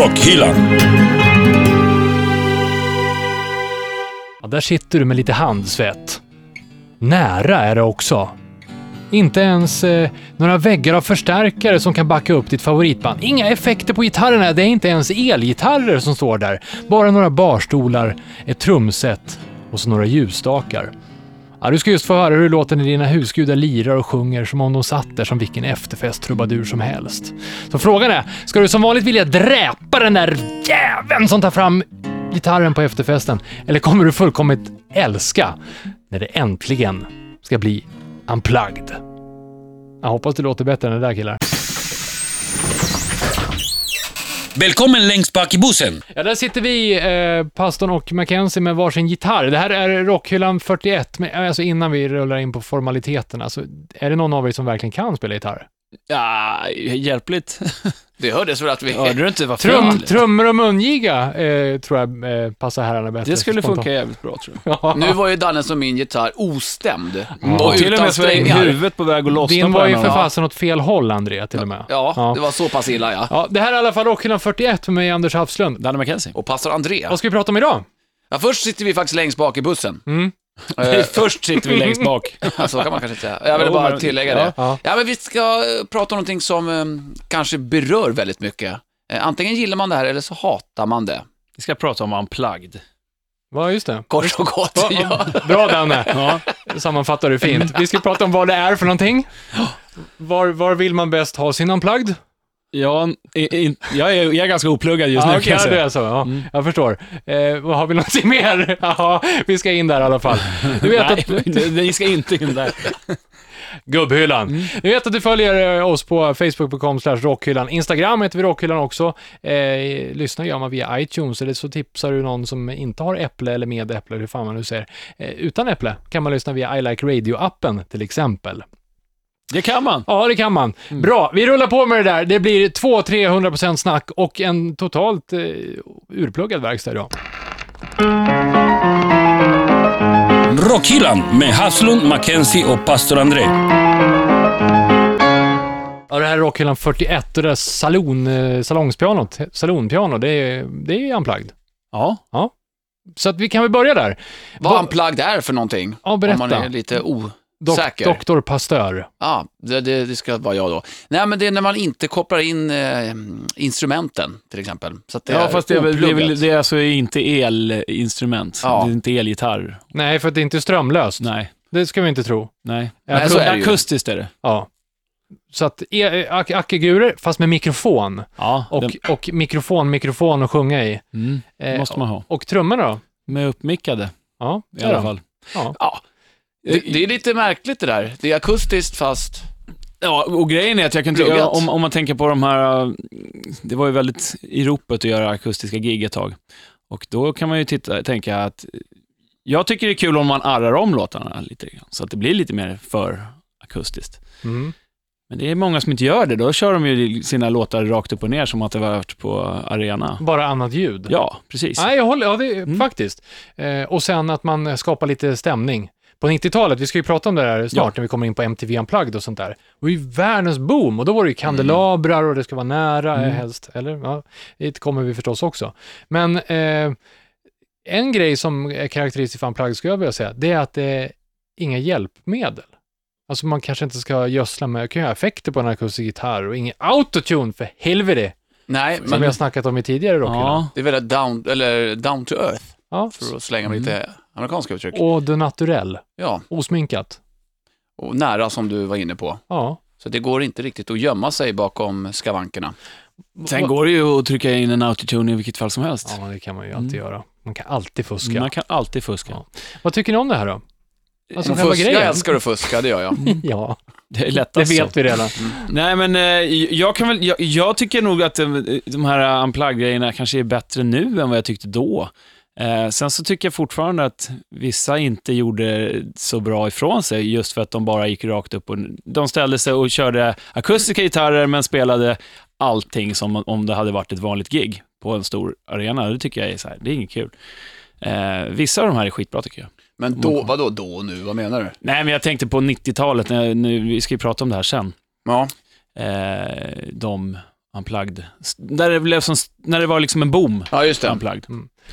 Rockhyllan. Ja, där sitter du med lite handsvett. Nära är det också. Inte ens eh, några väggar av förstärkare som kan backa upp ditt favoritband. Inga effekter på gitarrerna. Det är inte ens elgitarrer som står där. Bara några barstolar, ett trumset och så några ljusstakar. Ja, du ska just få höra hur låten i när dina husgudar lirar och sjunger som om de satt där som vilken efterfest-trubadur som helst. Så frågan är, ska du som vanligt vilja dräpa den där jäveln som tar fram gitarren på efterfesten? Eller kommer du fullkomligt älska när det äntligen ska bli unplugged? Jag hoppas det låter bättre än det där killar. Välkommen längst bak i bussen. Ja, där sitter vi, eh, pastorn och Mackenzie med varsin gitarr. Det här är Rockhyllan 41, men alltså innan vi rullar in på formaliteterna, så är det någon av er som verkligen kan spela gitarr? Ja, hjälpligt. Det hördes väl att vi... Hörde du inte vad Trum, trummor och mungiga eh, tror jag eh, passar herrarna bättre. Det skulle spontant. funka jävligt bra tror jag. Ja. Nu var ju Dannes och min gitarr ostämd. Och till och med så är huvudet på väg att lossna Din var ju för fasen åt fel håll, André, till och med. Ja, Ja. det var så pass illa ja. Ja, det här är i alla fall Rockhyllan 41 med mig, Anders Hafslund. Danne McKenzie. Och pastor André. Vad ska vi prata om idag? Ja, först sitter vi faktiskt längst bak i bussen. Mm. Eh, Först sitter vi längst bak. så kan man kanske inte säga. Jag ville Jo, bara men- tillägga ja, det. ja. Ja, men vi ska eh, prata om någonting som eh, kanske berör väldigt mycket. Eh, antingen gillar man det här eller så hatar man det. Vi ska prata om unplugged. Ja, just det. Kort och gott. Ja, Ja. ja. Bra Danne, Ja. sammanfattar du fint. Vi ska prata om vad det är för någonting. Var, var vill man bäst ha sin unplugged? Jag, i- i- jag, är, jag är ganska opluggad just nu Ja, kan jag ja, det säga. är så. Ja, Mm. Jag förstår. Eh, har vi någonting mer? Ja, vi ska in där i alla fall. Du vet Nej, att... ni ska inte in där. Gubbhyllan. Mm. Du vet att du följer eh, oss på facebook.com rockhyllan. Instagram heter vi rockhyllan också. Eh, lyssna gör man via iTunes eller så tipsar du någon som inte har äpple eller med äpple, hur fan man nu säger. Eh, utan äpple kan man lyssna via I Like Radio-appen till exempel. Det kan man. Ja, det kan man. Mm. Bra, vi rullar på med det där. Det blir 200-300% snack och en totalt eh, urpluggad verkstad idag. Rockhyllan med Haslund, Mackenzie och pastor André. Ja, det här är Rockhyllan 41 och det där salon, eh, salongspianot, salonpiano, det är, det är unplugged. Ja. Så att vi kan väl börja där. Vad Va- unplugged är för någonting. Ja, Om man berätta. är lite Dok- osäker. Doktor Pastör. Ja, det, det, det ska vara jag då. Nej, men det är när man inte kopplar in eh, instrumenten, till exempel. Så att det Ja, är fast det är, väl- det är, väl, opluggat. det är alltså inte elinstrument. Ja. Det är inte elgitarr. Nej, för att det inte är strömlöst. Nej. Det ska vi inte tro. Nej. Nej, så är det. Akustiskt är det. Ja. Så att e- ak- ackegurer, fast med mikrofon. Ja, Och, den, och mikrofon, mikrofon att sjunga i. mm, Eh, måste man ha. Och trummorna då? Med uppmickade Ja, i alla fall. Ja. Ja, det, det är lite märkligt det där. Det är akustiskt fast... Ja, och grejen är att jag kan tycka, om, om man tänker på de här, uh, det var ju väldigt i ropet att göra akustiska gig ett tag. Och då kan man ju titta, tänka att, jag tycker det är kul om man arrar om låtarna lite grann, så att det blir lite mer för akustiskt. Mm. Men det är många som inte gör det, då kör de ju sina låtar rakt upp och ner som att det varit på arena. Bara annat ljud. Ja, precis. Nej, jag håller, ja, det, Mm. faktiskt. Eh, och sen att man skapar lite stämning. På 90-talet, vi ska ju prata om det där snart när vi kommer in på MTV Unplugged och sånt där. Det var ju världens boom och då var det ju kandelabrar och det ska vara nära Mm. helst, eller? Ja, det kommer vi förstås också. Men eh, en grej som är karaktäristisk för Unplugged skulle jag vilja säga, det är att det är inga hjälpmedel. Alltså man kanske inte ska gödsla med, kan göra effekter på en akustisk gitarr och ingen autotune för helvete, Nej, som men vi har snackat om i tidigare rockhyllan. Ja, det är väldigt down, eller down to earth, Ja. för att slänga med lite amerikanska uttryck. Och de naturell, Ja, osminkat. och nära som du var inne på. Ja. Så det går inte riktigt att gömma sig bakom skavankerna. sen går det ju att trycka in en autotune i vilket fall som helst. Ja, det kan man ju alltid Mm. göra. Man kan alltid fuska. Man kan alltid fuska. Ja. Vad tycker ni om det här då? Alltså själva fuska, grejen. jag älskar att fuska, det gör jag. Ja, Det är det lättast så. vet vi redan. Nej, men eh, jag kan väl, jag, jag tycker nog att eh, de här unplug-grejerna kanske är bättre nu än vad jag tyckte då. Eh, sen så tycker jag fortfarande att vissa inte gjorde så bra ifrån sig, just för att de bara gick rakt upp och de ställde sig och körde akustiska gitarrer, men spelade allting som om det hade varit ett vanligt gig på en stor arena. Det tycker jag är så här, det är inget kul. Eh, vissa av de här är skitbra tycker jag. Men då, vadå då och nu? Vad menar du? Nej, men jag tänkte på 90-talet, när, nu, vi ska ju prata om det här sen. Ja, Eh, de Unplugged. Där det blev som, när det var liksom en boom. Ja, just det. Unplugged.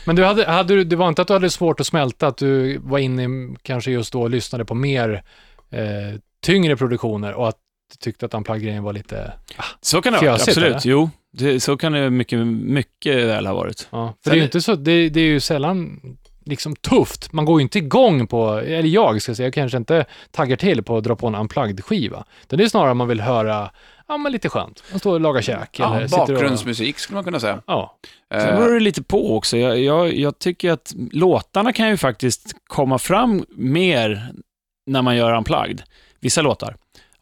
Men du hade, hade, du- det var inte att du hade svårt att smälta att du var inne i, kanske just då och lyssnade på mer eh, tyngre produktioner och att du tyckte att Unplugged-grejen var lite... Så kan det Fjösigt, absolut. eller? Jo, det, så kan det mycket, mycket väl ha varit. Ja, för Sen det är ju inte så, det, det är ju sällan liksom tufft. Man går ju inte igång på, eller jag ska säga, jag kanske inte taggar till på att dra på en Unplugged-skiva. Det är snarare man vill höra, ja men lite skönt. Man står och lagar käk. Ja, eller sitter och, bakgrundsmusik skulle man kunna säga. Ja, Sen Eh, beror det lite på också. Jag, jag, jag tycker att låtarna kan ju faktiskt komma fram mer när man gör unplugged. Vissa låtar.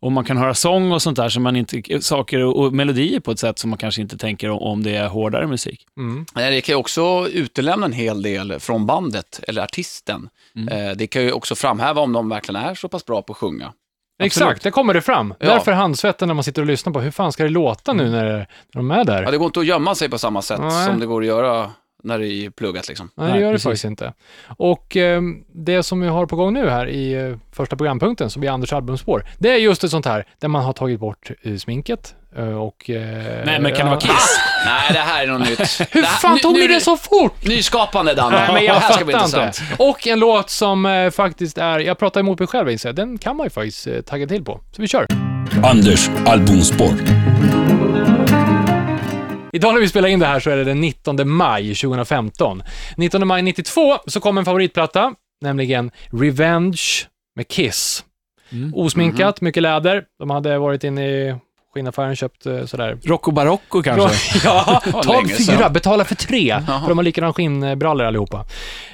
Och man kan höra sång och sånt där, som man inte, saker och, och melodier på ett sätt som man kanske inte tänker om, om det är hårdare musik. mm. Nej, Det kan ju också utelämna en hel del från bandet eller artisten. Mm. Eh, Det kan ju också framhäva om de verkligen är så pass bra på att sjunga. Exakt, där kommer det fram. Ja. Därför handsvetten när man sitter och lyssnar på hur fan ska det låta nu när, när de är där? Ja, det går inte att gömma sig på samma sätt Nej. som det går att göra när det är pluggat. Liksom. Nej, det gör det precis. faktiskt inte. Och eh, det som vi har på gång nu här i eh, första programpunkten, som är Anders albumspår, det är just ett sånt här där man har tagit bort eh, sminket eh, och... Eh, Nej, men kan det vara. Kiss? Nej, det här är något nytt. Hur Det här- fan tog ni är det så fort? Nyskapande, Danne. Nej, men det jag här ska bli intressant. inte. Och en låt som eh, faktiskt är, jag pratar emot mig själv inser den kan man ju faktiskt eh, tagga till på. Så vi kör. Anders albumspår. Idag när vi spelar in det här så är det den 19 maj 2015. 19 maj 92 så kom en favoritplatta, nämligen Revenge med Kiss. Mm. Osminkat, mycket läder. De hade varit inne i skinnaffären köpt eh, sådär. Rocco Barocco kanske? Ja, ta fyra, betala för tre. Jaha. För de har likadana skinnbrallor allihopa.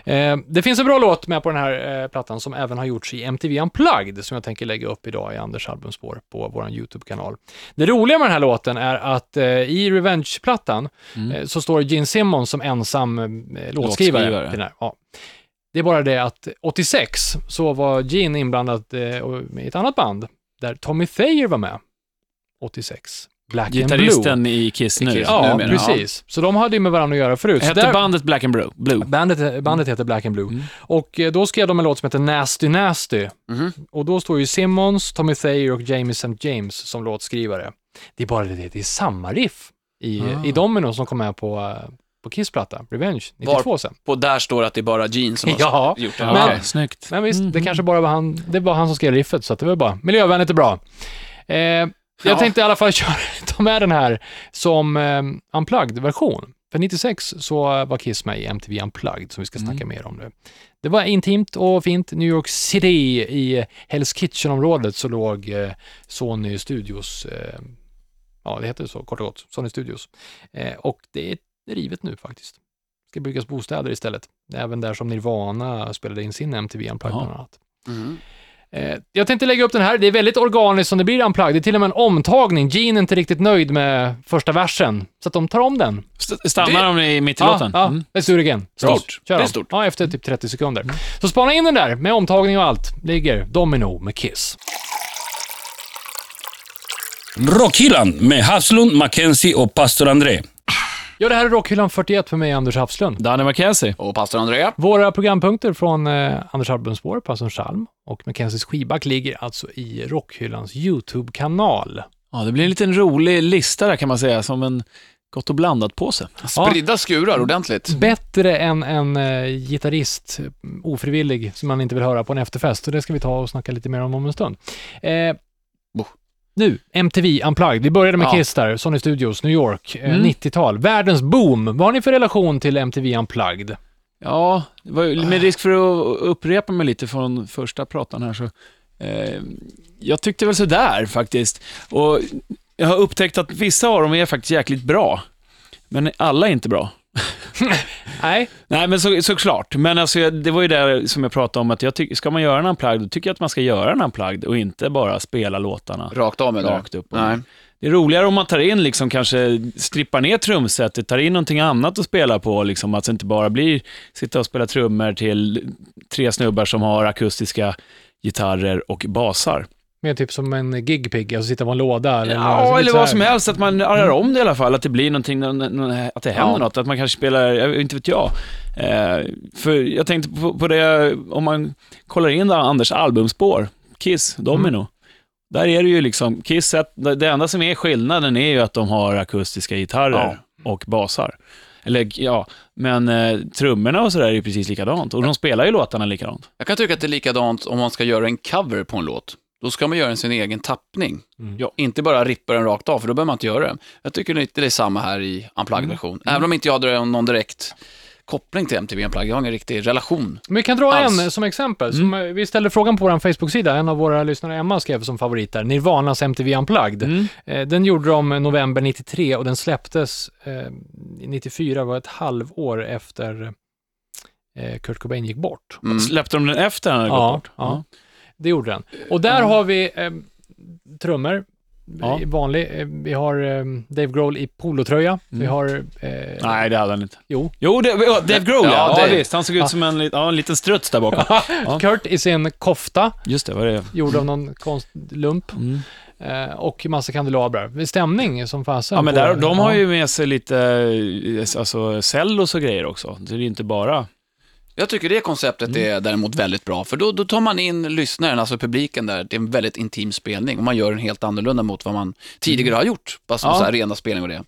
Eh, det finns en bra låt med på den här eh, plattan som även har gjorts i MTV Unplugged, som jag tänker lägga upp idag i Anders albumspår på vår YouTube-kanal. Det roliga med den här låten är att eh, i Revenge-plattan Mm. eh, så står Gene Simmons som ensam eh, låtskrivare. Låtskrivare. till den här. Ja. Det är bara det att 86 så var Gene inblandad med ett annat band där Tommy Thayer var med. 86. Black and Blue. Gitarristen i Kiss nu. I Kiss. Ja, nu precis. Så de hade ju med varandra att göra förut. Hette där- bandet Black and Blue? Blue. Bandet, bandet heter Black and Blue. Mm. Och eh, då skrev de en låt som heter Nasty Nasty. Mhm. Och då står ju Simmons, Tommy Thayer och Jamie St. James som låtskrivare. Det är bara det, det är samma riff i, Ah. i Domino som kom med på, eh, på Kiss-platta, Revenge, 92 sen. Och där står att det är bara Gene som har Ja, gjort det. Ja, Men- Okej. snyggt. men visst, Mhm. det kanske bara var han, det var han som skrev riffet, så att det var bara miljövänligt och bra. Eh, jag Ja. tänkte i alla fall köra, ta med den här som eh, unplugged-version. För 96 så var Kiss med i MTV Unplugged, som vi ska snacka Mm. mer om nu. Det var intimt och fint. New York City, i Hell's Kitchen-området, så låg eh, Sony Studios, eh, ja det heter så kort och gott, Sony Studios. Eh, och det är rivet nu faktiskt. Det ska byggas bostäder istället. Även där som Nirvana spelade in sin MTV Unplugged bland annat. Mhm. Eh, jag tänkte lägga upp den här. Det är väldigt organiskt som det blir Unplugged. Det är till och med en omtagning. Gene är inte riktigt nöjd med första versen, så att de tar om den. St- Stannar de i mitt i låten? ja. Mm. Let's do it again. Stort. Stort. Kör Det är stort. Ja, efter typ 30 sekunder. Så spana in den där med omtagning och allt. Ligger Domino med Kiss. Rockhyllan med Havslund, Mackenzie och pastor André. Ja, det här är Rockhyllan 41 för mig, Anders Hafslund. Danny McKenzie. Och pastor Andrea. Våra programpunkter från eh, Anders albumspår, Pastorn Salm och Mackenzies skivback ligger alltså i Rockhyllans YouTube-kanal. Ja, det blir en liten rolig lista där kan man säga, som en gott och blandat påse. Spridda skurar ordentligt. Bättre än en eh, gitarrist, eh, ofrivillig, som man inte vill höra på en efterfest. Och det ska vi ta och snacka lite mer om om en stund. Eh. Nu, MTV Unplugged. Vi började med Ja. Kiss där, Sony Studios, New York, eh, Mm. 90-tal. Världens boom. Vad har ni för relation till MTV Unplugged? Ja, var, med risk för att upprepa mig lite från första pratan här så... Eh, jag tyckte väl sådär faktiskt. Och jag har upptäckt att vissa av dem är faktiskt jäkligt bra. Men alla är inte bra. Nej, Nej, men så, såklart. Men alltså, det var ju där som jag pratade om, att jag tycker, ska man göra en unplugged, då tycker jag att man ska göra en unplugged och inte bara spela låtarna Rakt av med det. rakt upp. och Nej. Det är roligare om man tar in, liksom, kanske strippar ner trumsetet, tar in någonting annat att spela på, liksom, att det inte bara blir sitta och spela trummor till tre snubbar som har akustiska gitarrer och basar. Mer typ som en gigpig, alltså sitta på en låda eller Ja, lite eller vad som helst, att man arrar om det i alla fall, att det blir någonting, nå- nå- att det händer Ja. något, att man kanske spelar, jag vet inte vet jag. Eh, för jag tänkte på, på det, om man kollar in Anders albumspår, Kiss, Domino. Där är det ju liksom, Kiss, det enda som är skillnaden är ju att de har akustiska gitarrer och basar. Eller ja, men eh, trummorna och sådär är ju precis likadant. Och de spelar ju låtarna likadant. Jag kan tycka att det är likadant om man ska göra en cover på en låt. Då ska man göra sin egen tappning. Mm. Ja, inte bara rippa den rakt av, för då behöver man inte göra det. Jag tycker lite det är samma här i Unplugged-version. Även om inte jag hade någon direkt koppling till MTV Unplugged. Jag har ingen riktig relation. Men vi kan dra Alls. en som exempel. Som, eh, Vi ställde frågan på vår Facebook-sida. En av våra lyssnare, Emma, skrev som favorit där. Nirvanas MTV Unplugged. Mm. Eh, Den gjorde de november 93 och den släpptes eh, 94, var ett halvår efter eh, Kurt Cobain gick bort. Mm. Släppte de den efter han hade Ja, gått bort? ja. Det gjorde den. Och där har vi eh, trummor. Ja. i Vanlig. Eh, Vi har eh, Dave Grohl i polotröja. Vi Mm. har... Eh, Nej, det hade han inte. Jo. Jo, det, ja, Dave Grohl ja. Ja, ja, det- visst. Han såg ut som en, ja, en liten struts där bakom. Ja. Kurt i sin kofta, Just det, vad är det? gjord av någon konstlump. Mm. Eh, och massa kandelabrar. Stämning som fasen. Ja, men där, de har ju med sig lite eh, alltså, cellos och grejer också. Det är inte bara... Jag tycker det konceptet Mm. är däremot väldigt bra, för då, då tar man in lyssnaren, alltså publiken där, det är en väldigt intim spelning och man gör den helt annorlunda mot vad man tidigare har gjort, bara som Mm. Ja. så här rena spelningar och det.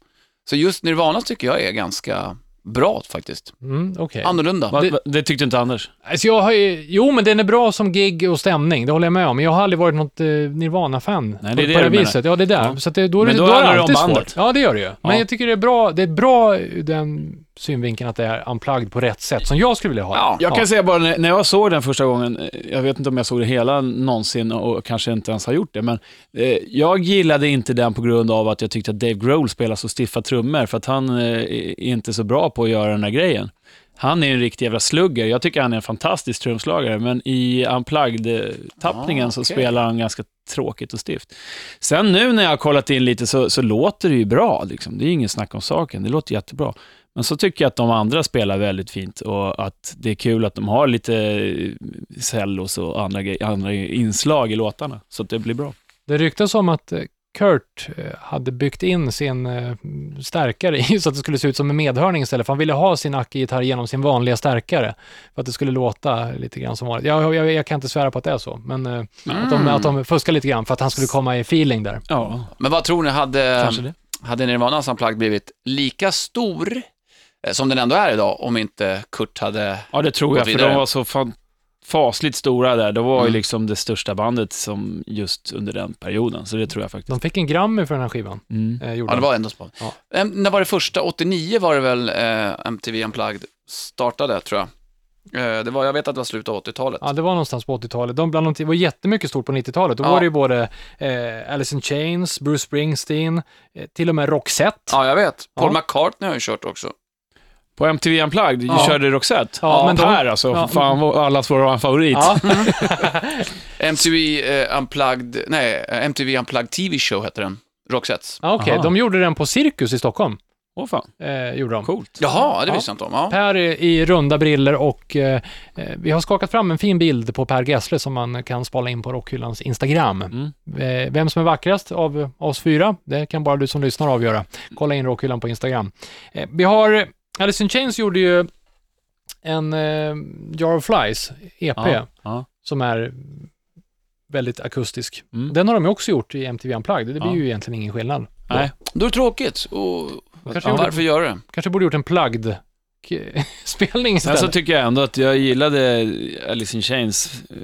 Så just Nirvana tycker jag är ganska bra faktiskt. Mm, okej. Annorlunda. Va, Det- va, det tyckte inte Anders? Alltså jag har ju, jo, men den är bra som gig och stämning, det håller jag med om. Men jag har aldrig varit något eh, Nirvana-fan Nej, det är det på det du menar. viset. Ja, det är där. Ja. Så att det, då är det, Men då då är det handlar det om alltid bandet. svårt. Ja, det gör det ju. Men Ja. jag tycker det är bra, det är bra ur den synvinkeln att det är unplugged på rätt sätt, som jag skulle vilja ha Ja. Jag kan säga bara, när jag såg den första gången, eh, jag vet inte om jag såg det hela någonsin och kanske inte ens har gjort det, men eh, jag gillade inte den på grund av att jag tyckte att Dave Grohl spelar så stiffa trummor, för att han eh, är inte så bra på att göra den där grejen. Han är en riktig jävla slugger. Jag tycker han är en fantastisk trumslagare, men i Unplugged-tappningen Ah, så okej. spelar han ganska tråkigt och stift. Sen nu när jag har kollat in lite så, så låter det ju bra. Liksom. Det är ingen snack om saken. Det låter jättebra. Men så tycker jag att de andra spelar väldigt fint och att det är kul att de har lite cellos och andra, andra inslag i låtarna, så att det blir bra. Det ryktas om att eh, Kurt eh, hade byggt in sin eh, stärkare i så att det skulle se ut som en medhörning istället, för han ville ha sin Acke-gitarr genom sin vanliga stärkare, för att det skulle låta lite grann som vanligt. Jag, jag, jag kan inte svära på att det är så, men eh, att, de, att de fuskar lite grann för att han skulle komma i feeling där. Ja, Men vad tror ni, hade, hade Nirvanas Unplugged blivit lika stor som den ändå är idag om inte Kurt hade... Ja, det tror jag, för vidare. de var så fan, fasligt stora där. De var ju Mm. liksom det största bandet som just under den perioden, så det tror jag faktiskt. De fick en Grammy för den här skivan. Mm. Eh, Ja, det de. var ändå så. Ja. När var det första? 89 var det väl eh, MTV Unplugged startade, tror jag. Eh, det var, jag vet att det var slutet av 80-talet. Ja, det var någonstans på 80-talet. De bland de, det var jättemycket stort på 90-talet. Då Ja. var det ju både eh, Alice in Chains, Bruce Springsteen, eh, till och med Roxette. Ja, jag vet. Paul Ja. McCartney har ju kört också. På MTV Unplugged Ja. körde Roxette. Ja, men de- Per alltså, ja. fan allas vår favorit. Ja. MTV eh, Unplugged, nej, eh, MTV Unplugged TV Show hette den. Roxettes. Ja, Okej, Aha. de gjorde den på Cirkus i Stockholm. Åh fan, Eh, gjorde de. coolt. Jaha, det Ja. visste jag inte om. Ja. Per i, i runda briller och eh, eh, vi har skakat fram en fin bild på Per Gessle som man kan spala in på Rockhyllans Instagram. Mm. Eh, vem som är vackrast av oss fyra, det kan bara du som lyssnar avgöra. Kolla in Rockhyllan på Instagram. Eh, vi har, Alice in Chains gjorde ju en eh, Jar of Flies, EP, Ja, ja. som är väldigt akustisk. Mm. Den har de ju också gjort i MTV Unplugged, det blir Ja. ju egentligen ingen skillnad. Nej. Då är det tråkigt. Och, Kanske ja, varför göra det? Kanske borde gjort en plugged spelning Sen istället. så tycker jag ändå att jag gillade Alice in Chains uh,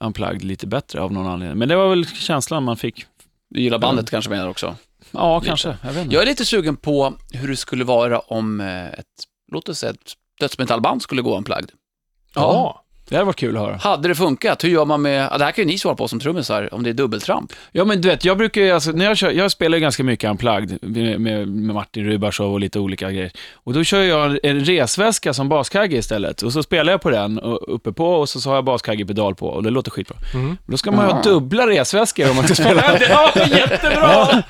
Unplugged lite bättre av någon anledning. Men det var väl känslan man fick. Du gillar bandet kanske menar också. Ja, kanske. Jag vet inte. Jag är lite sugen på hur det skulle vara om eh, ett, låt oss säga ett dödsmetallband skulle gå Unplugged. ja. Det hade varit kul att höra. Hade det funkat? Hur gör man med, ja, det här kan ju ni svara på som trummisar, om det är dubbeltramp. Ja, men du vet, jag brukar ju, alltså, när jag kör, jag spelar ju ganska mycket Unplugged med, med, med Martin Rybashov och lite olika grejer. Och då kör jag en resväska som baskagge istället. Och så spelar jag på den och, uppe på och så, så har jag baskagge-pedal på och det låter skitbra. Mm. Då ska man ju ha Ah. dubbla resväskor om man ska spela. ja, jättebra!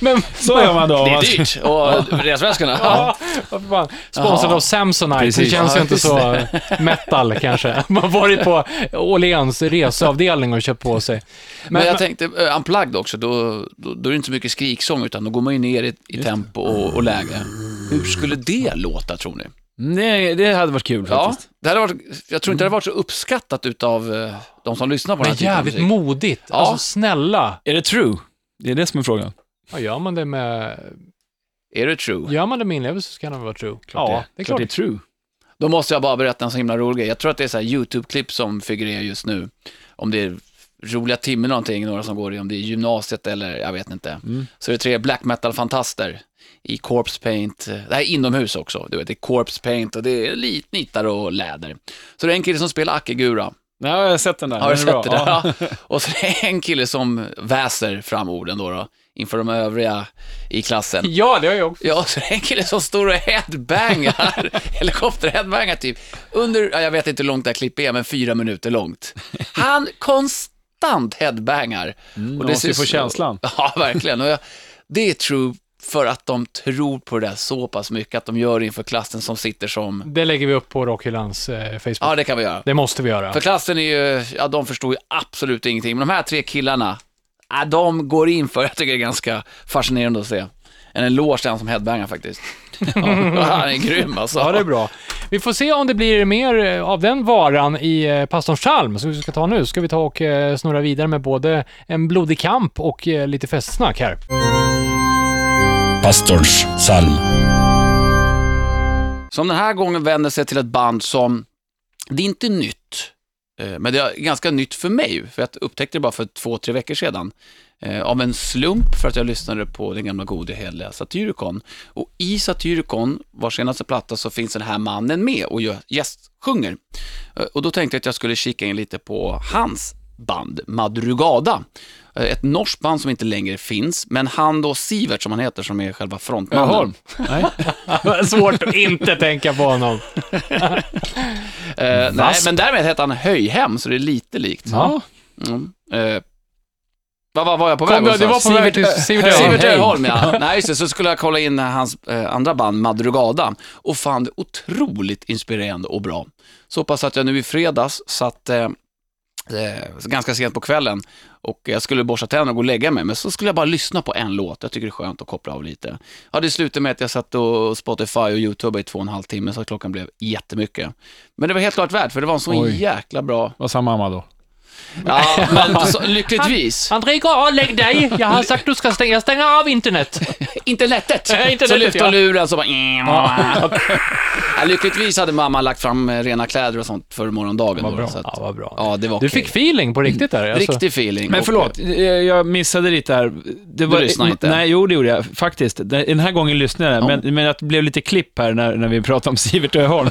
Men, Så gör man då. Det är dyrt. Och resväskorna. ja. Sponsrad av Samsonite, det känns ju inte så metal kanske. Man varit på Åhléns reseavdelning och köpt på sig. Men, jag tänkte, uh, Unplugged också, då, då, då är det inte så mycket skriksång, utan då går man ju ner i, i tempo och, och läge. Hur skulle det låta, tror ni? Det, det hade varit kul Ja, faktiskt. det hade varit, jag tror inte det hade varit så uppskattat utav eh, de som lyssnar på den Men här typen av jävligt musik. modigt. Ja. Alltså snälla. Är det true? Det är det som är frågan. Ja, gör man det med, Är det true? gör man det med inlevelse så kan det vara true. Klart ja, det är klart. det är true. Då måste jag bara berätta en så himla rolig grej. Jag tror att det är så YouTube-klipp som figurerar just nu. Om det är roliga eller någonting, några som går i, om det är gymnasiet eller jag vet inte. Mm. Så är det tre black metal-fantaster i corpse paint. Det här är inomhus också, du vet, det är corpse paint och det är lit, nitar och läder. Så det är en kille som spelar Akegura. Nej, jag har sett den där. Har du är sett bra. det? Ja. Och så är det en kille som väser fram orden då, då inför de övriga i klassen. Ja, det har jag också. Ja, så det är en kille som står och headbangar, helikopterheadbangar typ, under, ja, jag vet inte hur långt det här klippet är, men fyra minuter långt. Han konstant headbangar. Mm, och man måste ju ser få känslan. Ja, verkligen. Och jag, det är true för att de tror på det där så pass mycket att de gör det inför klassen som sitter som, Det lägger vi upp på Rockhyllans eh, Facebook. ja det kan vi göra. Det måste vi göra. För klassen är ju, ja de förstår ju absolut ingenting, men de här tre killarna, ja, de går in för, jag tycker det är ganska fascinerande att se. En eloge till han som headbangar faktiskt. Ja, han är grym alltså. Ja, det är bra. Vi får se om det blir mer eh, av den varan i eh, pastorns psalm som vi ska ta nu. Ska vi ta och eh, snurra vidare med både en blodig kamp och lite festsnack här. Pastorns psalm. Som den här gången vänder sig till ett band som, det är inte nytt, Eh, men det är ganska nytt för mig, för jag upptäckte det bara för två, tre veckor sedan. Eh, av en slump för att jag lyssnade på den gamla gode heliga Satyricon. Och i Satyricon, vars senaste platta, så finns den här mannen med och gästsjunger. Eh, och då tänkte jag att jag skulle kika in lite på hans band, Madrugada. Eh, Ett norskt band som inte längre finns, men han då, Sivert som han heter, som är själva frontmannen. Öholm? Nej. Svårt att inte tänka på honom. Eh, nej, men därmed heter han Höjhem, så det är lite likt. Ja. Mm. Eh, vad vad var jag på Kom, väg ja, det var på väg till Sivert Öholm. Sivert. Öholm, ja. Nej, just det, så skulle jag kolla in hans eh, andra band, Madrugada, och fann det otroligt inspirerande och bra. Så pass att jag nu i fredags satt eh, ganska sent på kvällen och jag skulle borsta tänderna och gå och lägga mig, men så skulle jag bara lyssna på en låt. Jag tycker det är skönt att koppla av lite. Ja, det slutade med att jag satt och Spotify och YouTube i två och en halv timme, så klockan blev jättemycket. Men det var helt klart värt, för det var en så Oj. jäkla bra... Vad sa mamma då? Ja, men så, lyckligtvis. André, gå och lägg dig. Jag har sagt att du ska stänga, stänga av internet. Internetet! Internetet, så lyfte hon ja. luren så bara... ja, lyckligtvis hade mamma lagt fram eh, rena kläder och sånt för morgondagen. Vad då, bra. Så att, Ja, vad bra. ja, det var Du okej. fick feeling på riktigt där. Alltså. Riktig feeling. Men förlåt, eh, jag missade lite här. Det var, lyssnade inte? Nej, jo det gjorde jag faktiskt. Den här gången lyssnade jag, men, men att det blev lite klipp här när, när vi pratade om Sivert Öholm.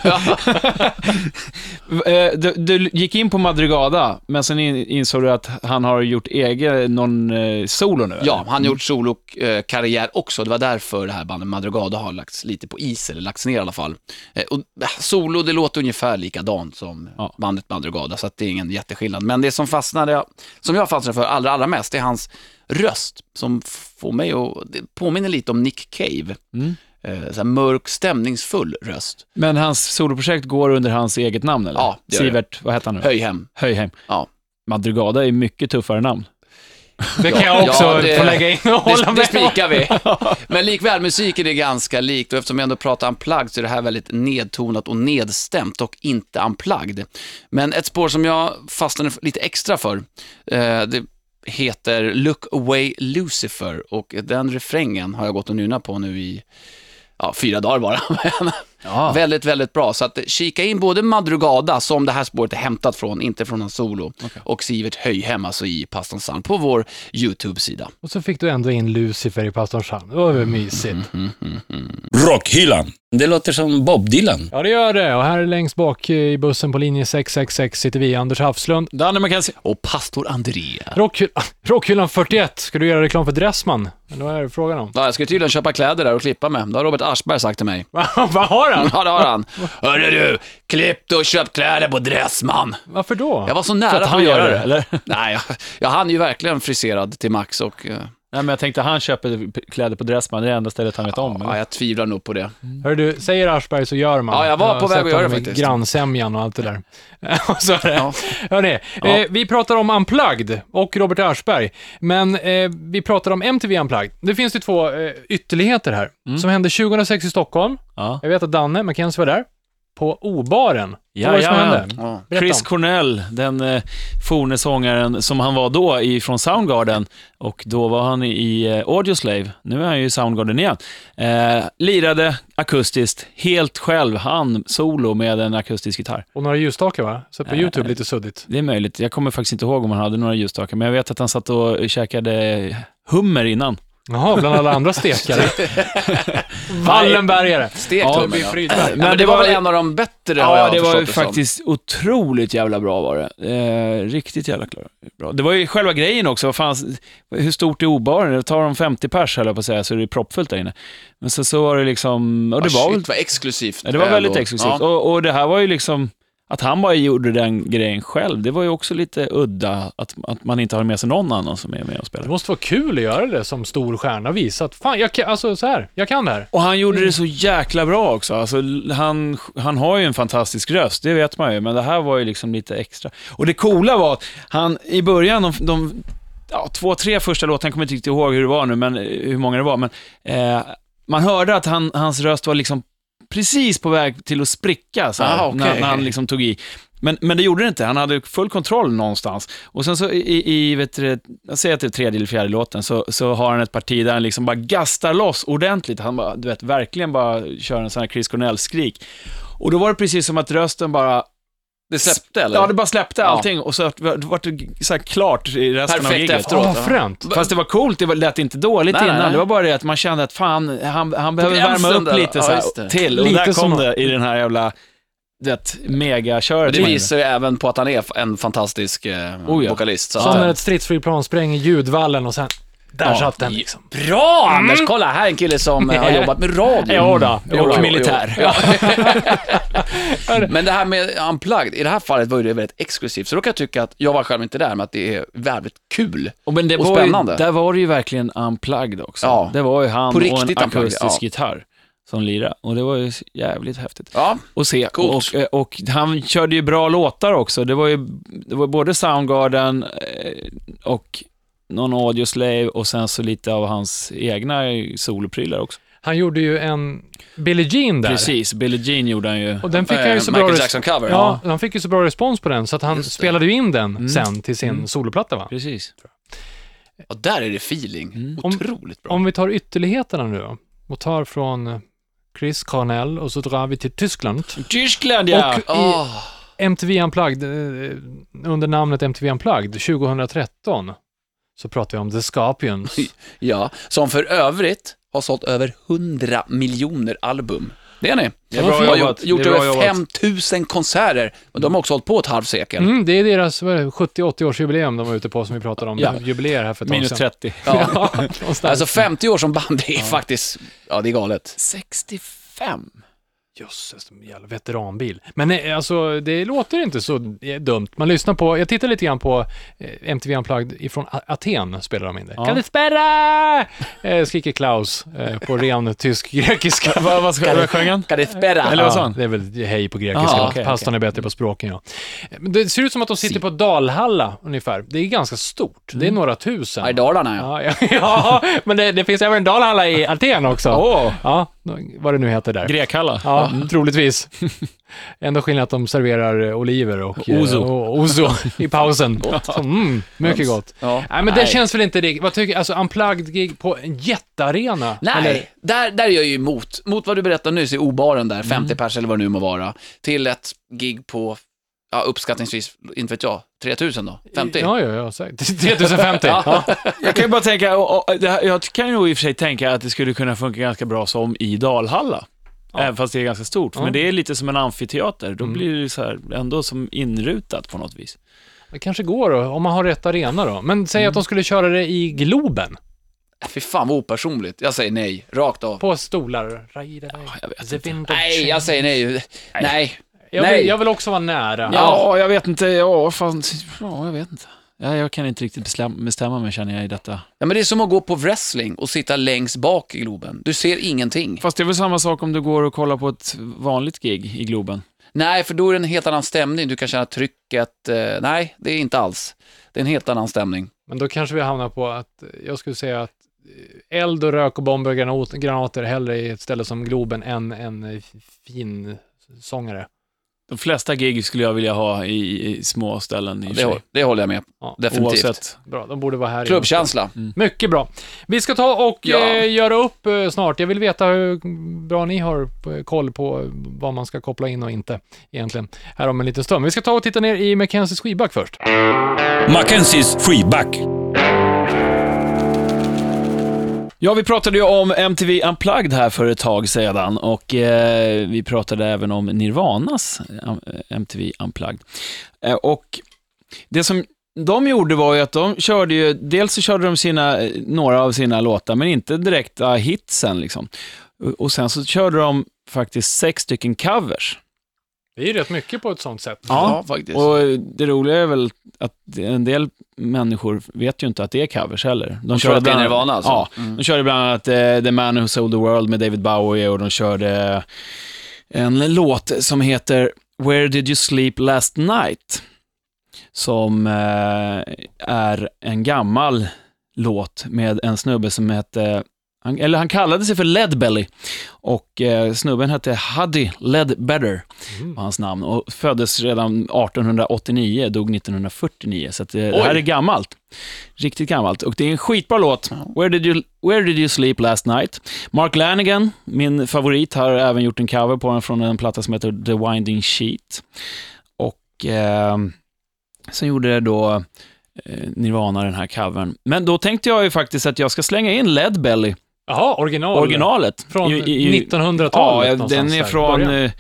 Eh, du, du gick in på Madrugada, men sen in, insåg du att han har gjort egen, någon eh, solo nu? Ja, eller? han har gjort solokarriär också. Det var därför det här bandet Madrugada har lagts lite på is, eller lagts ner i alla fall. Eh, Och eh, solo, det låter ungefär likadant som Ja. bandet Madrugada, så det är ingen jätteskillnad. Men det som fastnade, som jag fastnade för allra, allra mest, det är hans röst, som får mig att, det påminner lite om Nick Cave. Mm. Eh, så mörk, stämningsfull röst. Men hans soloprojekt går under hans eget namn, eller? Ja, det gör det. Sivert, vad heter han nu? Höjhem. Höjhem. Ja. Madrugada är mycket tuffare namn. Det kan jag också Ja, det- få lägga in och hålla Det, det med om. spikar vi. Men likväl, musiken är ganska likt och eftersom jag ändå pratar unplugged så är det här väldigt nedtonat och nedstämt och inte unplugged. Men ett spår som jag fastnade lite extra för, eh, det heter Look Away Lucifer och den refrängen har jag gått och nynat på nu i ja, fyra dagar bara. Ja. Väldigt, väldigt bra. Så att kika in både Madrugada, som det här spåret är hämtat från, inte från hans solo, och Sivert Höjhem, alltså i Pastorns psalm, på vår YouTube-sida. Och så fick du ändå in Lucifer i pastorns psalm. Det var väl mysigt. Rockhyllan. Det låter som Bob Dylan. Ja, det gör det. Och här längst bak i bussen på linje 666 sitter vi, Anders Hafslund. Danne McKenzie. Och pastor Andrea. Rockhyll Rockhyllan 41. Ska du göra reklam för Dressman? Eller vad är det frågan om? Ja, jag ska tydligen köpa kläder där och klippa mig. Det har Robert Aschberg sagt till mig. vad har han? Ja, det har han. Hörru du, klippt och köpt kläder på Dressman. Varför då? Jag var så För nära att på han att gör göra det, det. eller? Nej, jag, jag hann ju verkligen friserad till max och eh, Nej, men jag tänkte han köper kläder på Dressman, det är det enda stället han vet om. ja, jag tvivlar nog på det. Hör du, säger Aschberg så gör man. Ja, jag var har på väg att göra det faktiskt. Grannsämjan och allt det där. och så är det. Ja. Hörrni, Ja. eh, vi pratar om Unplugged och Robert Aschberg, men eh, vi pratar om MTV Unplugged. Det finns ju två eh, ytterligheter här, Mm. som hände 2006 i Stockholm. Ja. Jag vet att Danne McKenzie var där. på O-baren. Vad Ja, var det som ja. hände? Ja. Berätta Chris om. Cornell, den eh, forne sångaren som han var då i, från Soundgarden och då var han i eh, Audioslave. Nu är han ju i Soundgarden igen. Eh, lirade akustiskt, helt själv, han solo med en akustisk gitarr. Och några ljusstakar va? Så på Eh, YouTube lite suddigt. Det är möjligt. Jag kommer faktiskt inte ihåg om han hade några ljusstakar, men jag vet att han satt och käkade hummer innan. Jaha, bland alla andra stekare. Wallenbergare. Stekt Ja, hummer, det Frydberg. Men, men det var väl en av de bättre har Ja, jag det var ju förstått som. faktiskt otroligt jävla bra var det. Eh, riktigt jävla klar. bra. Det var ju själva grejen också. Vad fan, hur stort är obaren? Det tar de 50 pers, höll jag på att säga, så är det proppfullt där inne. Men så, så var det liksom, och det Ah, var väl shit, vad exklusivt. Ja, det var väldigt exklusivt. Ja. Och, och det här var ju liksom, att han bara gjorde den grejen själv, det var ju också lite udda, att, att man inte har med sig någon annan som är med och Det spelar. måste vara kul att göra det som stor stjärna och visa att fan, jag kan, alltså så här, jag kan det här. Och han gjorde det så jäkla bra också. Alltså, han, han har ju en fantastisk röst, det vet man ju, men det här var ju liksom lite extra. Och det coola var att han i början, de, de ja, två, tre första låtarna, jag kommer inte riktigt ihåg hur det var nu, men eh, hur många det var, men eh, man hörde att han, hans röst var liksom precis på väg till att spricka så här, Ah, okej. när, när han liksom tog i. Men, men det gjorde det inte, han hade full kontroll någonstans. Och sen så i, i vet du, jag säger att det är tredje eller fjärde låten, så, så har han ett parti där han liksom bara gastar loss ordentligt. Han bara, du vet, verkligen bara kör en sån här Chris Cornell-skrik. Och då var det precis som att rösten bara, Det släppte eller? ja det bara släppte Ja. allting och så var det så här klart i resten av Perfekt giget. efteråt. Åh, ja. fränt. Fast det var coolt, det var- lät inte dåligt Nej, innan. nej. Det var bara det att man kände att fan, han, han behöver värma upp där. lite Ja, så här, det. till. Och Lite där kom det i den här jävla, det megaköret. Det visar ju även på att han är en fantastisk eh, Oh ja. vokalist. Så Som när ett stridsflygplan spränger ljudvallen och sen, där Ja. satt den liksom. Bra Anders! Kolla, här är en kille som eh, har jobbat med radio. Jo då, jo Och då. militär. Ja. men det här med unplugged, i det här fallet var ju det väldigt exklusivt. Så då kan jag tycka att, jag var själv inte där, men att det är väldigt kul. Och, men det Och var spännande. Ju, där var det ju verkligen unplugged också. Ja. Det var ju han På och riktigt en akustisk ja. gitarr som lirade. Och det var ju jävligt häftigt Ja, att se. Coolt. Och, eh, och han körde ju bra låtar också. Det var ju det var både Soundgarden eh, och någon Audioslave och sen så lite av hans egna soloprylar också. Han gjorde ju en Billie Jean där. Precis, Billie Jean gjorde han ju. Och den fick han ju Eh, så bra Michael Jackson-cover. Ja, han fick ju så bra respons på den så att han Just det. spelade ju in den Mm. sen till sin Mm. soloplatta va? Precis. ja, där är det feeling. Mm. Om- Otroligt bra. Om vi tar ytterligheterna nu då och tar från Chris Cornell och så drar vi till Tyskland. Tyskland ja! Och- Ah, MTV Unplugged, eh, under namnet MTV Unplugged, 2013, så pratar vi om The Scorpions. ja, som för övrigt har sålt över 100 miljoner album. Det är ni. Det är bra har jobbat. gjort, gjort över jobbat. 5000 konserter. Och de har också hållit på ett halvsekel. Mm, det är deras 70-80 års jubium de var ute på som vi pratade om. Ja. Jubileer här för ett Minus sedan. 30. Ja. Ja. Alltså 50 år som band, det är faktiskt, ja det är galet. 65? Jösses, en jävla veteranbil. Men eh, alltså, det låter inte så eh, dumt. Man lyssnar på, jag tittar lite grann på eh, MTV Unplugged ifrån A- Aten, spelar de in det. Ja. Kan du spärra? Eh, skriker Klaus eh, på ren tysk-grekiska. vad, vad, ska, vad sjöng han? Kan det spärra? Eller vad sa han? Det är väl hej på grekiska. Ah, okej, Pastorn är bättre på språken, ja. Men det ser ut som att de sitter på Dalhalla ungefär. Det är ganska stort. Det är några tusen. Ja, i Dalarna ja. Ja, ja, ja, men det, det finns även en Dalhalla i Aten också. Åh, Ja, vad det nu heter där. Grekhalla. Ja, troligtvis. Ändå skillnad att de serverar eh, oliver och eh, Ouzo. och ouzo i pausen. Så, mm, mycket gott. ja. Nej, men det känns väl inte riktigt... Vad tycker Alltså, unplugged gig på en jättearena? Nej, Eller, där, där är jag ju emot. Mot vad du berättade nyss i O-baren där, 50 Mm. pers eller vad det nu må vara, till ett gig på, ja uppskattningsvis, inte vet jag, 3000 då? 50? Ja, ja, ja. säkert. 3050. ja. Jag kan ju bara tänka, och, och, här, jag kan ju nog i och för sig tänka att det skulle kunna funka ganska bra som i Dalhalla. Ja. Även fast det är ganska stort. Ja. Men det är lite som en amfiteater. Då Mm. blir det så här, ändå som inrutat på något vis. Det kanske går då, om man har rätt arena då. Men säg att de skulle köra det i Globen, Fy fan vad opersonligt. Jag säger nej, rakt av. på stolar. Ride away. jag Nej, jag säger nej. Nej. Jag nej. vill, jag vill också vara nära. Ja, jag vet inte. Ja, fan, ja, jag vet inte. Ja, jag kan inte riktigt bestämma, mig känner jag i detta. Ja, men det är som att gå på wrestling och sitta längst bak i Globen. Du ser ingenting. Fast det är väl samma sak om du går och kollar på ett vanligt gig i Globen. Nej, för då är det en helt annan stämning. Du kan känna trycket. Eh, nej, det är inte alls. Det är en helt annan stämning. Men då kanske vi hamnar på att, jag skulle säga att eh, eld och rök och bomber och granat, granater hellre i ett ställe som Globen än en eh, fin sångare. De flesta gig skulle jag vilja ha i, i små ställen i och för Det, sig. det håller jag med Ja, Definitivt. Oavsett. Bra, de borde vara här. i- Klubbkänsla. Mycket bra. Vi ska ta och Ja. eh, göra upp eh, snart. Jag vill veta hur bra ni har eh, koll på vad man ska koppla in och inte egentligen här om en liten stund. Vi ska ta och titta ner i Mackenzies skivback först. Mackenzies freeback. Ja, vi pratade ju om MTV Unplugged här för ett tag sedan och eh, vi pratade även om Nirvanas eh, MTV Unplugged. Eh, och det som de gjorde var ju att de körde ju, dels så körde de sina, eh, några av sina låtar, men inte direkta hitsen liksom. Och sen så körde de faktiskt sex stycken covers. Det är ju rätt mycket på ett sånt sätt. Ja, faktiskt. Och det roliga är väl att en del människor vet ju inte att det är covers heller. De, det är bland- Nirvana alltså? Ja, Mm. de körde bland annat eh, The Man Who Sold the World med David Bowie och de körde en låt som heter Where Did You Sleep Last Night? Som eh, är en gammal låt med en snubbe som hette han, eller han kallade sig för Leadbelly och eh, snubben hette Huddy Ledbetter Mm. var hans namn och föddes redan 1889, dog 1949, så att det, det här är gammalt. Riktigt gammalt. Och det är en skitbra låt. Where did, you, Where did you sleep last night? Mark Lanigan, min favorit, har även gjort en cover på den från en platta som heter The Winding Sheet. Och eh, sen gjorde det då eh, Nirvana den här covern. Men då tänkte jag ju faktiskt att jag ska slänga in Leadbelly, Jaha, original. originalet. Från I- i- i- 1900-talet Ja, någonstans den är där. från Början. eh,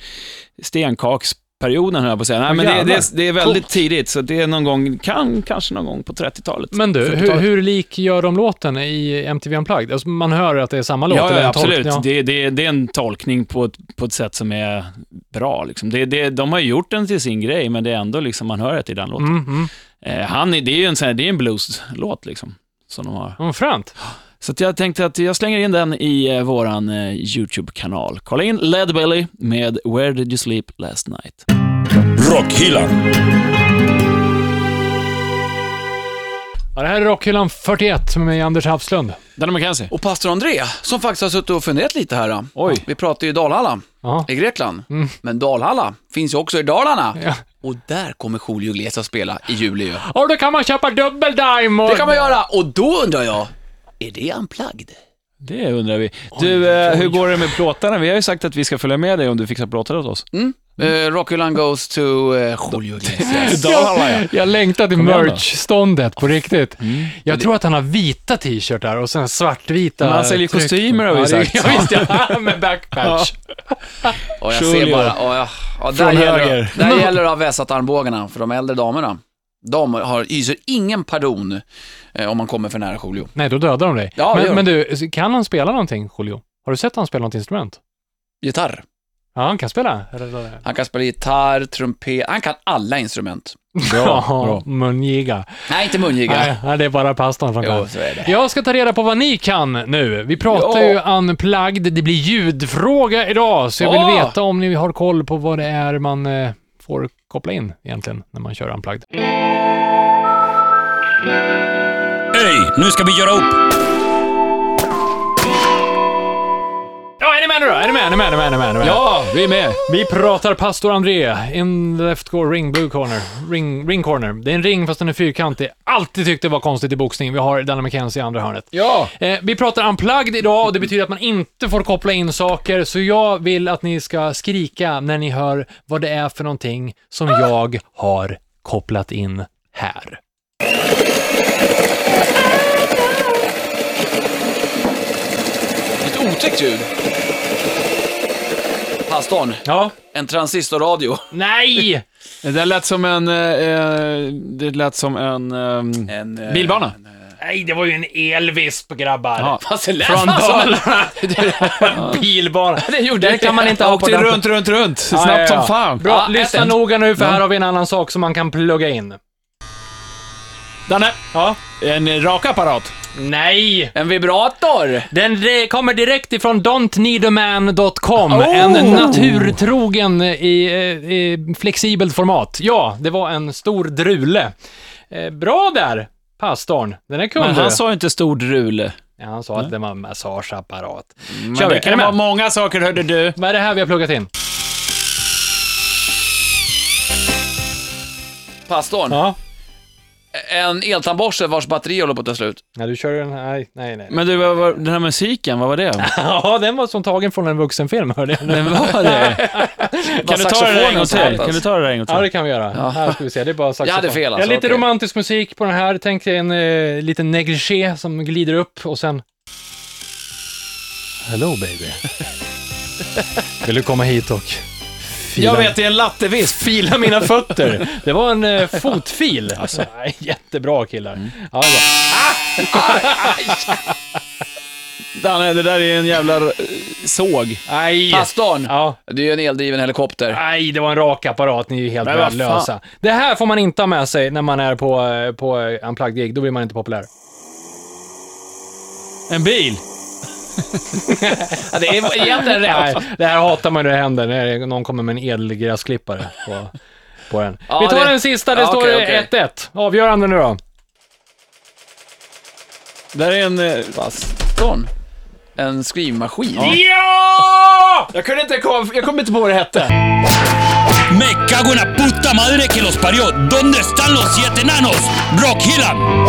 stenkaksperioden, höll jag på att säga. Nej, Åh, men det, jävlar. det, det är väldigt Coolt. tidigt, så det är någon gång, kan, kanske någon gång på 30-talet. Men du, hur, 40-talet. hur lik gör de låten i MTV Unplugged? Alltså, man hör att det är samma låt. Ja, eller ja en tolk- absolut. Ja. Det, det, det är en tolkning på ett, på ett sätt som är bra. Liksom. Det, det, de har gjort den till sin grej, men det är ändå liksom, man hör att det är den låten. Mm, mm. Eh, han, är- det är ju en, sån här, det är en blues-låt, liksom, som de har. Mm, fränt. Så att jag tänkte att jag slänger in den i eh, våran eh, YouTube-kanal. Kolla in Leadbelly med Where Did You Sleep Last Night. Rockhyllan. Ja, det här är Rockhyllan 41 med mig, Anders Hafslund. Danny McKenzie. Och pastor André, som faktiskt har suttit och funderat lite här. Då. Oj. Vi pratar ju Dalhalla Ja. i Grekland, Mm. men Dalhalla finns ju också i Dalarna. Ja. Och där kommer Julio Iglesias att spela i juli ju. Och då kan man köpa dubbeldime och... Det kan man göra, och då undrar jag, är det unplugged? Det undrar vi. Du, eh, hur går det med plåtarna? Vi har ju sagt att vi ska följa med dig om du fixar plåtar åt oss. Mm? Eh, Rockhyllan goes to eh, Julio Iglesias. Dalarna, ja. Jag längtar till merch-ståndet på riktigt. Mm. Jag tror att han har vita t-shirtar och sen svartvita Men han säljer tryck. kostymer, har vi sagt. Ja, visst ja. Med backpatch. Och jag Julio. ser bara, och jag, ja, där, Från gäller, höger. där gäller det att ha vässat armbågarna för de äldre damerna. De har, hyser ingen pardon eh, om man kommer för nära Julio. Nej, då dödar de dig. Ja, det gör men, de. men du, kan han spela någonting, Julio? Har du sett han spela något instrument? Gitarr. Ja, han kan spela. Han kan spela gitarr, trumpet, han kan alla instrument. Ja, mungiga. Nej, inte mungiga. Nej, det är bara pastorn som Jo, så är det. Jag ska ta reda på vad ni kan nu. Vi pratar Ja. ju unplugged, det blir ljudfråga idag, så jag vill Ja. veta om ni har koll på vad det är man eh, får koppla in egentligen när man kör unplugged. Hej, nu ska vi göra upp. Ja, är ni med nu då? Är ni med? Är ni med? Är ni med? Är ni med? Är ni med? Ja, vi är med. Vi pratar pastor André, in the left corner, ring blue corner, ring, ring corner. Det är en ring fast den är fyrkantig. Alltid tyckte det var konstigt i boxning. Vi har Danny McKenzie i andra hörnet. Ja. Eh, vi pratar unplugged idag och det betyder att man inte får koppla in saker, så jag vill att ni ska skrika när ni hör vad det är för någonting som jag har kopplat in här. Otäckt ljud. Pastorn, Ja. en transistorradio. Nej! Det där lät som en... Eh, eh, det lät som en... ehm, En, eh, Bilbana. en, eh, Nej, det var ju en elvisp, grabbar. Ja. Fast det lät Från fan som en- Dalarna. Bilbana. Det gjorde det kan man inte ha på Åkte den. runt, runt, runt. Snabbt Ja, ja, ja. som fan. Bra, Ja, lyssna ett. noga nu för här har vi en annan sak som man kan plugga in. Danne, Ja. en rakapparat. Nej! En vibrator! Den kommer direkt ifrån don'tneedaman.com. Oh! En naturtrogen i, eh, i flexibelt format. Ja, det var en stor drule. Eh, bra där, pastorn. Den är kunde. Men han sa ju inte stor drule. Ja, han sa mm. att det var en massageapparat. Men Kör vi. det kan vara många saker, hörde du. Vad är det här vi har pluggat in? Pastorn. Ja en eltandborste vars batteri håller på att ta slut. Nej, du kör den här. Nej, nej. nej. Men du, vad var, den här musiken, vad var det? Ja, den var som tagen från en vuxenfilm, hörde jag. Den var det? Kan du ta det en gång till? Kan du ta det där en gång Ja, till? det kan vi göra. Här ska vi se, det är bara saxofon. Jag hade fel, alltså, har lite okej. romantisk musik på den här. Tänk dig en eh, liten negligé som glider upp och sen... Hello baby. Vill du komma hit och fila, Jag vet, det är en lattevisp. fila mina fötter? Det var en eh, fotfil. Alltså, jättebra killar. Mm. Ja, det var. Danne, det där är en jävla eh, såg. Nej. Pastorn, Ja. det är ju en eldriven helikopter. Nej, det var en rak apparat. Ni är ju helt Men vad fan. värdelösa. Det här får man inte ha med sig när man är på, eh, på eh, Unplugged gig. Då blir man inte populär. En bil. Ja, det är egentligen rätt. Nej, det här hatar man när det händer, när någon kommer med en elgräsklippare på, på den. Ja, Vi tar det- den sista, det Ja, står okej, okej. 1-1. Avgörande nu då. Där är en... eh, Pastorn, en skrivmaskin. Ja! Jag kunde inte komma, jag kommer inte på vad det hette. Me cago en la puta madre que los parió. ¿Dónde están los siete nanos? Rockhyllan!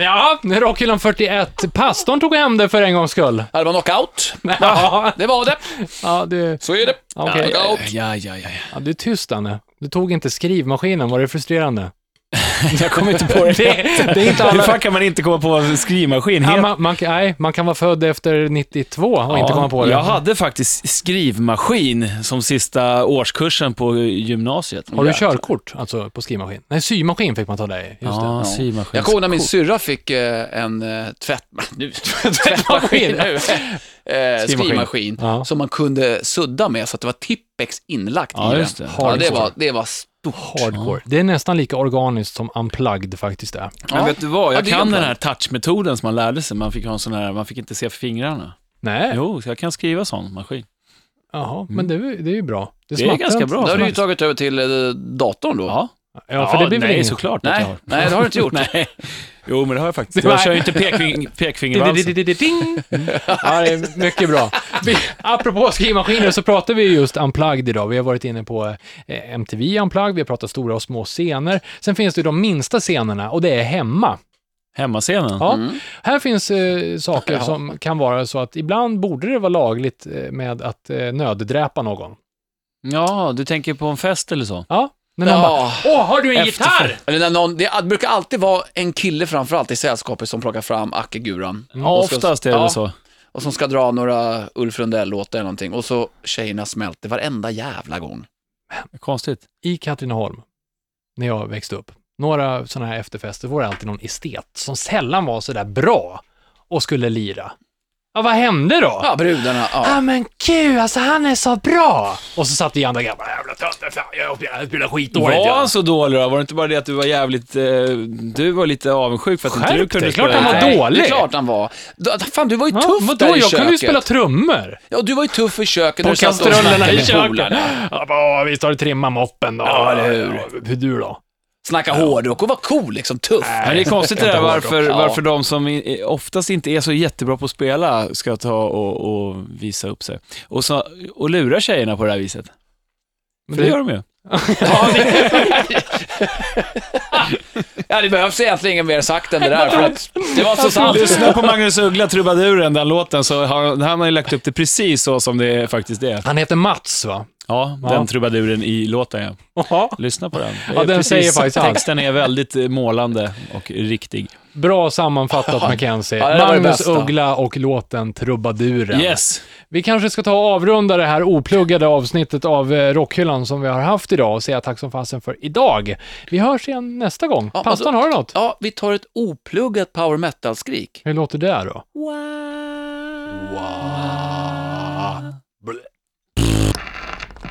Ja, Rockhyllan 41. Pastorn tog hem det för en gångs skull. Ja, det var knockout. Ja, Det var det. ja, du, Så är det. Okej. Knockout. Ja, ja, ja. ja, du är tyst, Danne. Du tog inte skrivmaskinen, var det frustrerande? Jag kommer inte på det. Det, det är inte Hur alla... fan kan man inte komma på skrivmaskin? Ja, man, man, kan- nej, man kan vara född efter 92 och inte komma på det. Jag hade faktiskt skrivmaskin som sista årskursen på gymnasiet. Har du körkort, alltså på skrivmaskin? Nej, symaskin fick man ta dig. Just Ja, det. symaskin. Jag kommer ihåg när min syrra fick eh, en eh, tvätt... Nu, tvättmaskin. nu. Eh, skrivmaskin. Ja. Som man kunde sudda med så att det var Tippex inlagt Ja, i just den. det. Ja, det var, det var stort. Hardcore. Det är nästan lika organiskt som unplugged faktiskt är. Men vet du vad, Ja, jag det är kan de den här touchmetoden som man lärde sig. Man fick ha en sån här, man fick inte se fingrarna. Nej, Jo, så jag kan skriva sån maskin. jaha, men det, är- det är ju bra. Det är smattar ganska inte. bra. Då har du ju tagit över till eh, datorn då. Ja. Ja, för det blir väl nej, ingen... såklart att jag Nej, har. nej, det har du inte gjort. Nej. Jo, men det har jag faktiskt. Jag kör ju inte pekfing, pekfingervalsen. Ja, det är mycket bra. Vi, apropå skrivmaskiner så pratar vi just Unplugged idag. Vi har varit inne på eh, MTV Unplugged, vi har pratat stora och små scener. Sen finns det ju de minsta scenerna och det är hemma. Hemmascenen. Ja, Mm. Här finns eh, saker Ja. som kan vara så att ibland borde det vara lagligt eh, med att eh, nöddräpa någon. Ja, du tänker på en fest eller så? Ja, när någon bara Ja. Åh, har du en Efter- gitarr? Eller när någon, det brukar alltid vara en kille framförallt i sällskapet som plockar fram Acke-guran. Ja, Och ska- oftast är det ja, så. Och som ska dra några Ulf Lundell-låtar eller någonting. Och så tjejerna smälter varenda jävla gång. Konstigt. I Katrineholm, när jag växte upp, några sådana här efterfester, var det alltid någon estet som sällan var så där bra och skulle lira. Ja, vad hände då? Ja, brudarna. Ja Ja. men gud, alltså han är så bra! Och så satt vi andra grabbar, jävla töntar, fan, jag spelar, jag spelar skitdåligt. Var han så dålig då? Var det inte bara det att du var jävligt... Eh, du var lite avundsjuk för att inte du Skärp kunde dig, klart spela han var gitarr? dålig. Det är klart han var. Då- Fan, du var ju Ja, tuff vadå, där i jag köket. kunde ju spela trummor. Ja, du var ju tuff i köket när På du satt och kastrullerna snackade i med köket. polarna. Ja, bara, visst har du trimmat moppen då? Ja, eller hur? Hur du då? Snacka hårdrock och var cool, liksom tuff. Men det är konstigt det där varför, Ja. varför de som oftast inte är så jättebra på att spela ska ta och, och visa upp sig. Och, så, och lura tjejerna på det här viset. Men För det gör de ju. Ja, det... ja, det behövs egentligen inget mer sagt än det där, för att det var så sant. Lyssna på Magnus Uggla, Trubaduren, den låten, så har han har man ju lagt upp det precis så som det faktiskt är. Han heter Mats va? Ja, Ja. den trubaduren i låten ja. Ja. Lyssna på den. Ja, den precis- säger faktiskt. Texten är väldigt eh, målande och riktig. Bra sammanfattat Mackenzie. Ja, Magnus. Uggla och låten Trubaduren. Yes! Vi kanske ska ta och avrunda det här opluggade avsnittet av eh, Rockhyllan som vi har haft idag och säga tack som fasen för idag. Vi hörs igen nästa gång. Ja, Pastorn, alltså- har du något? Ja, vi tar ett opluggat power metal-skrik. Hur låter det då?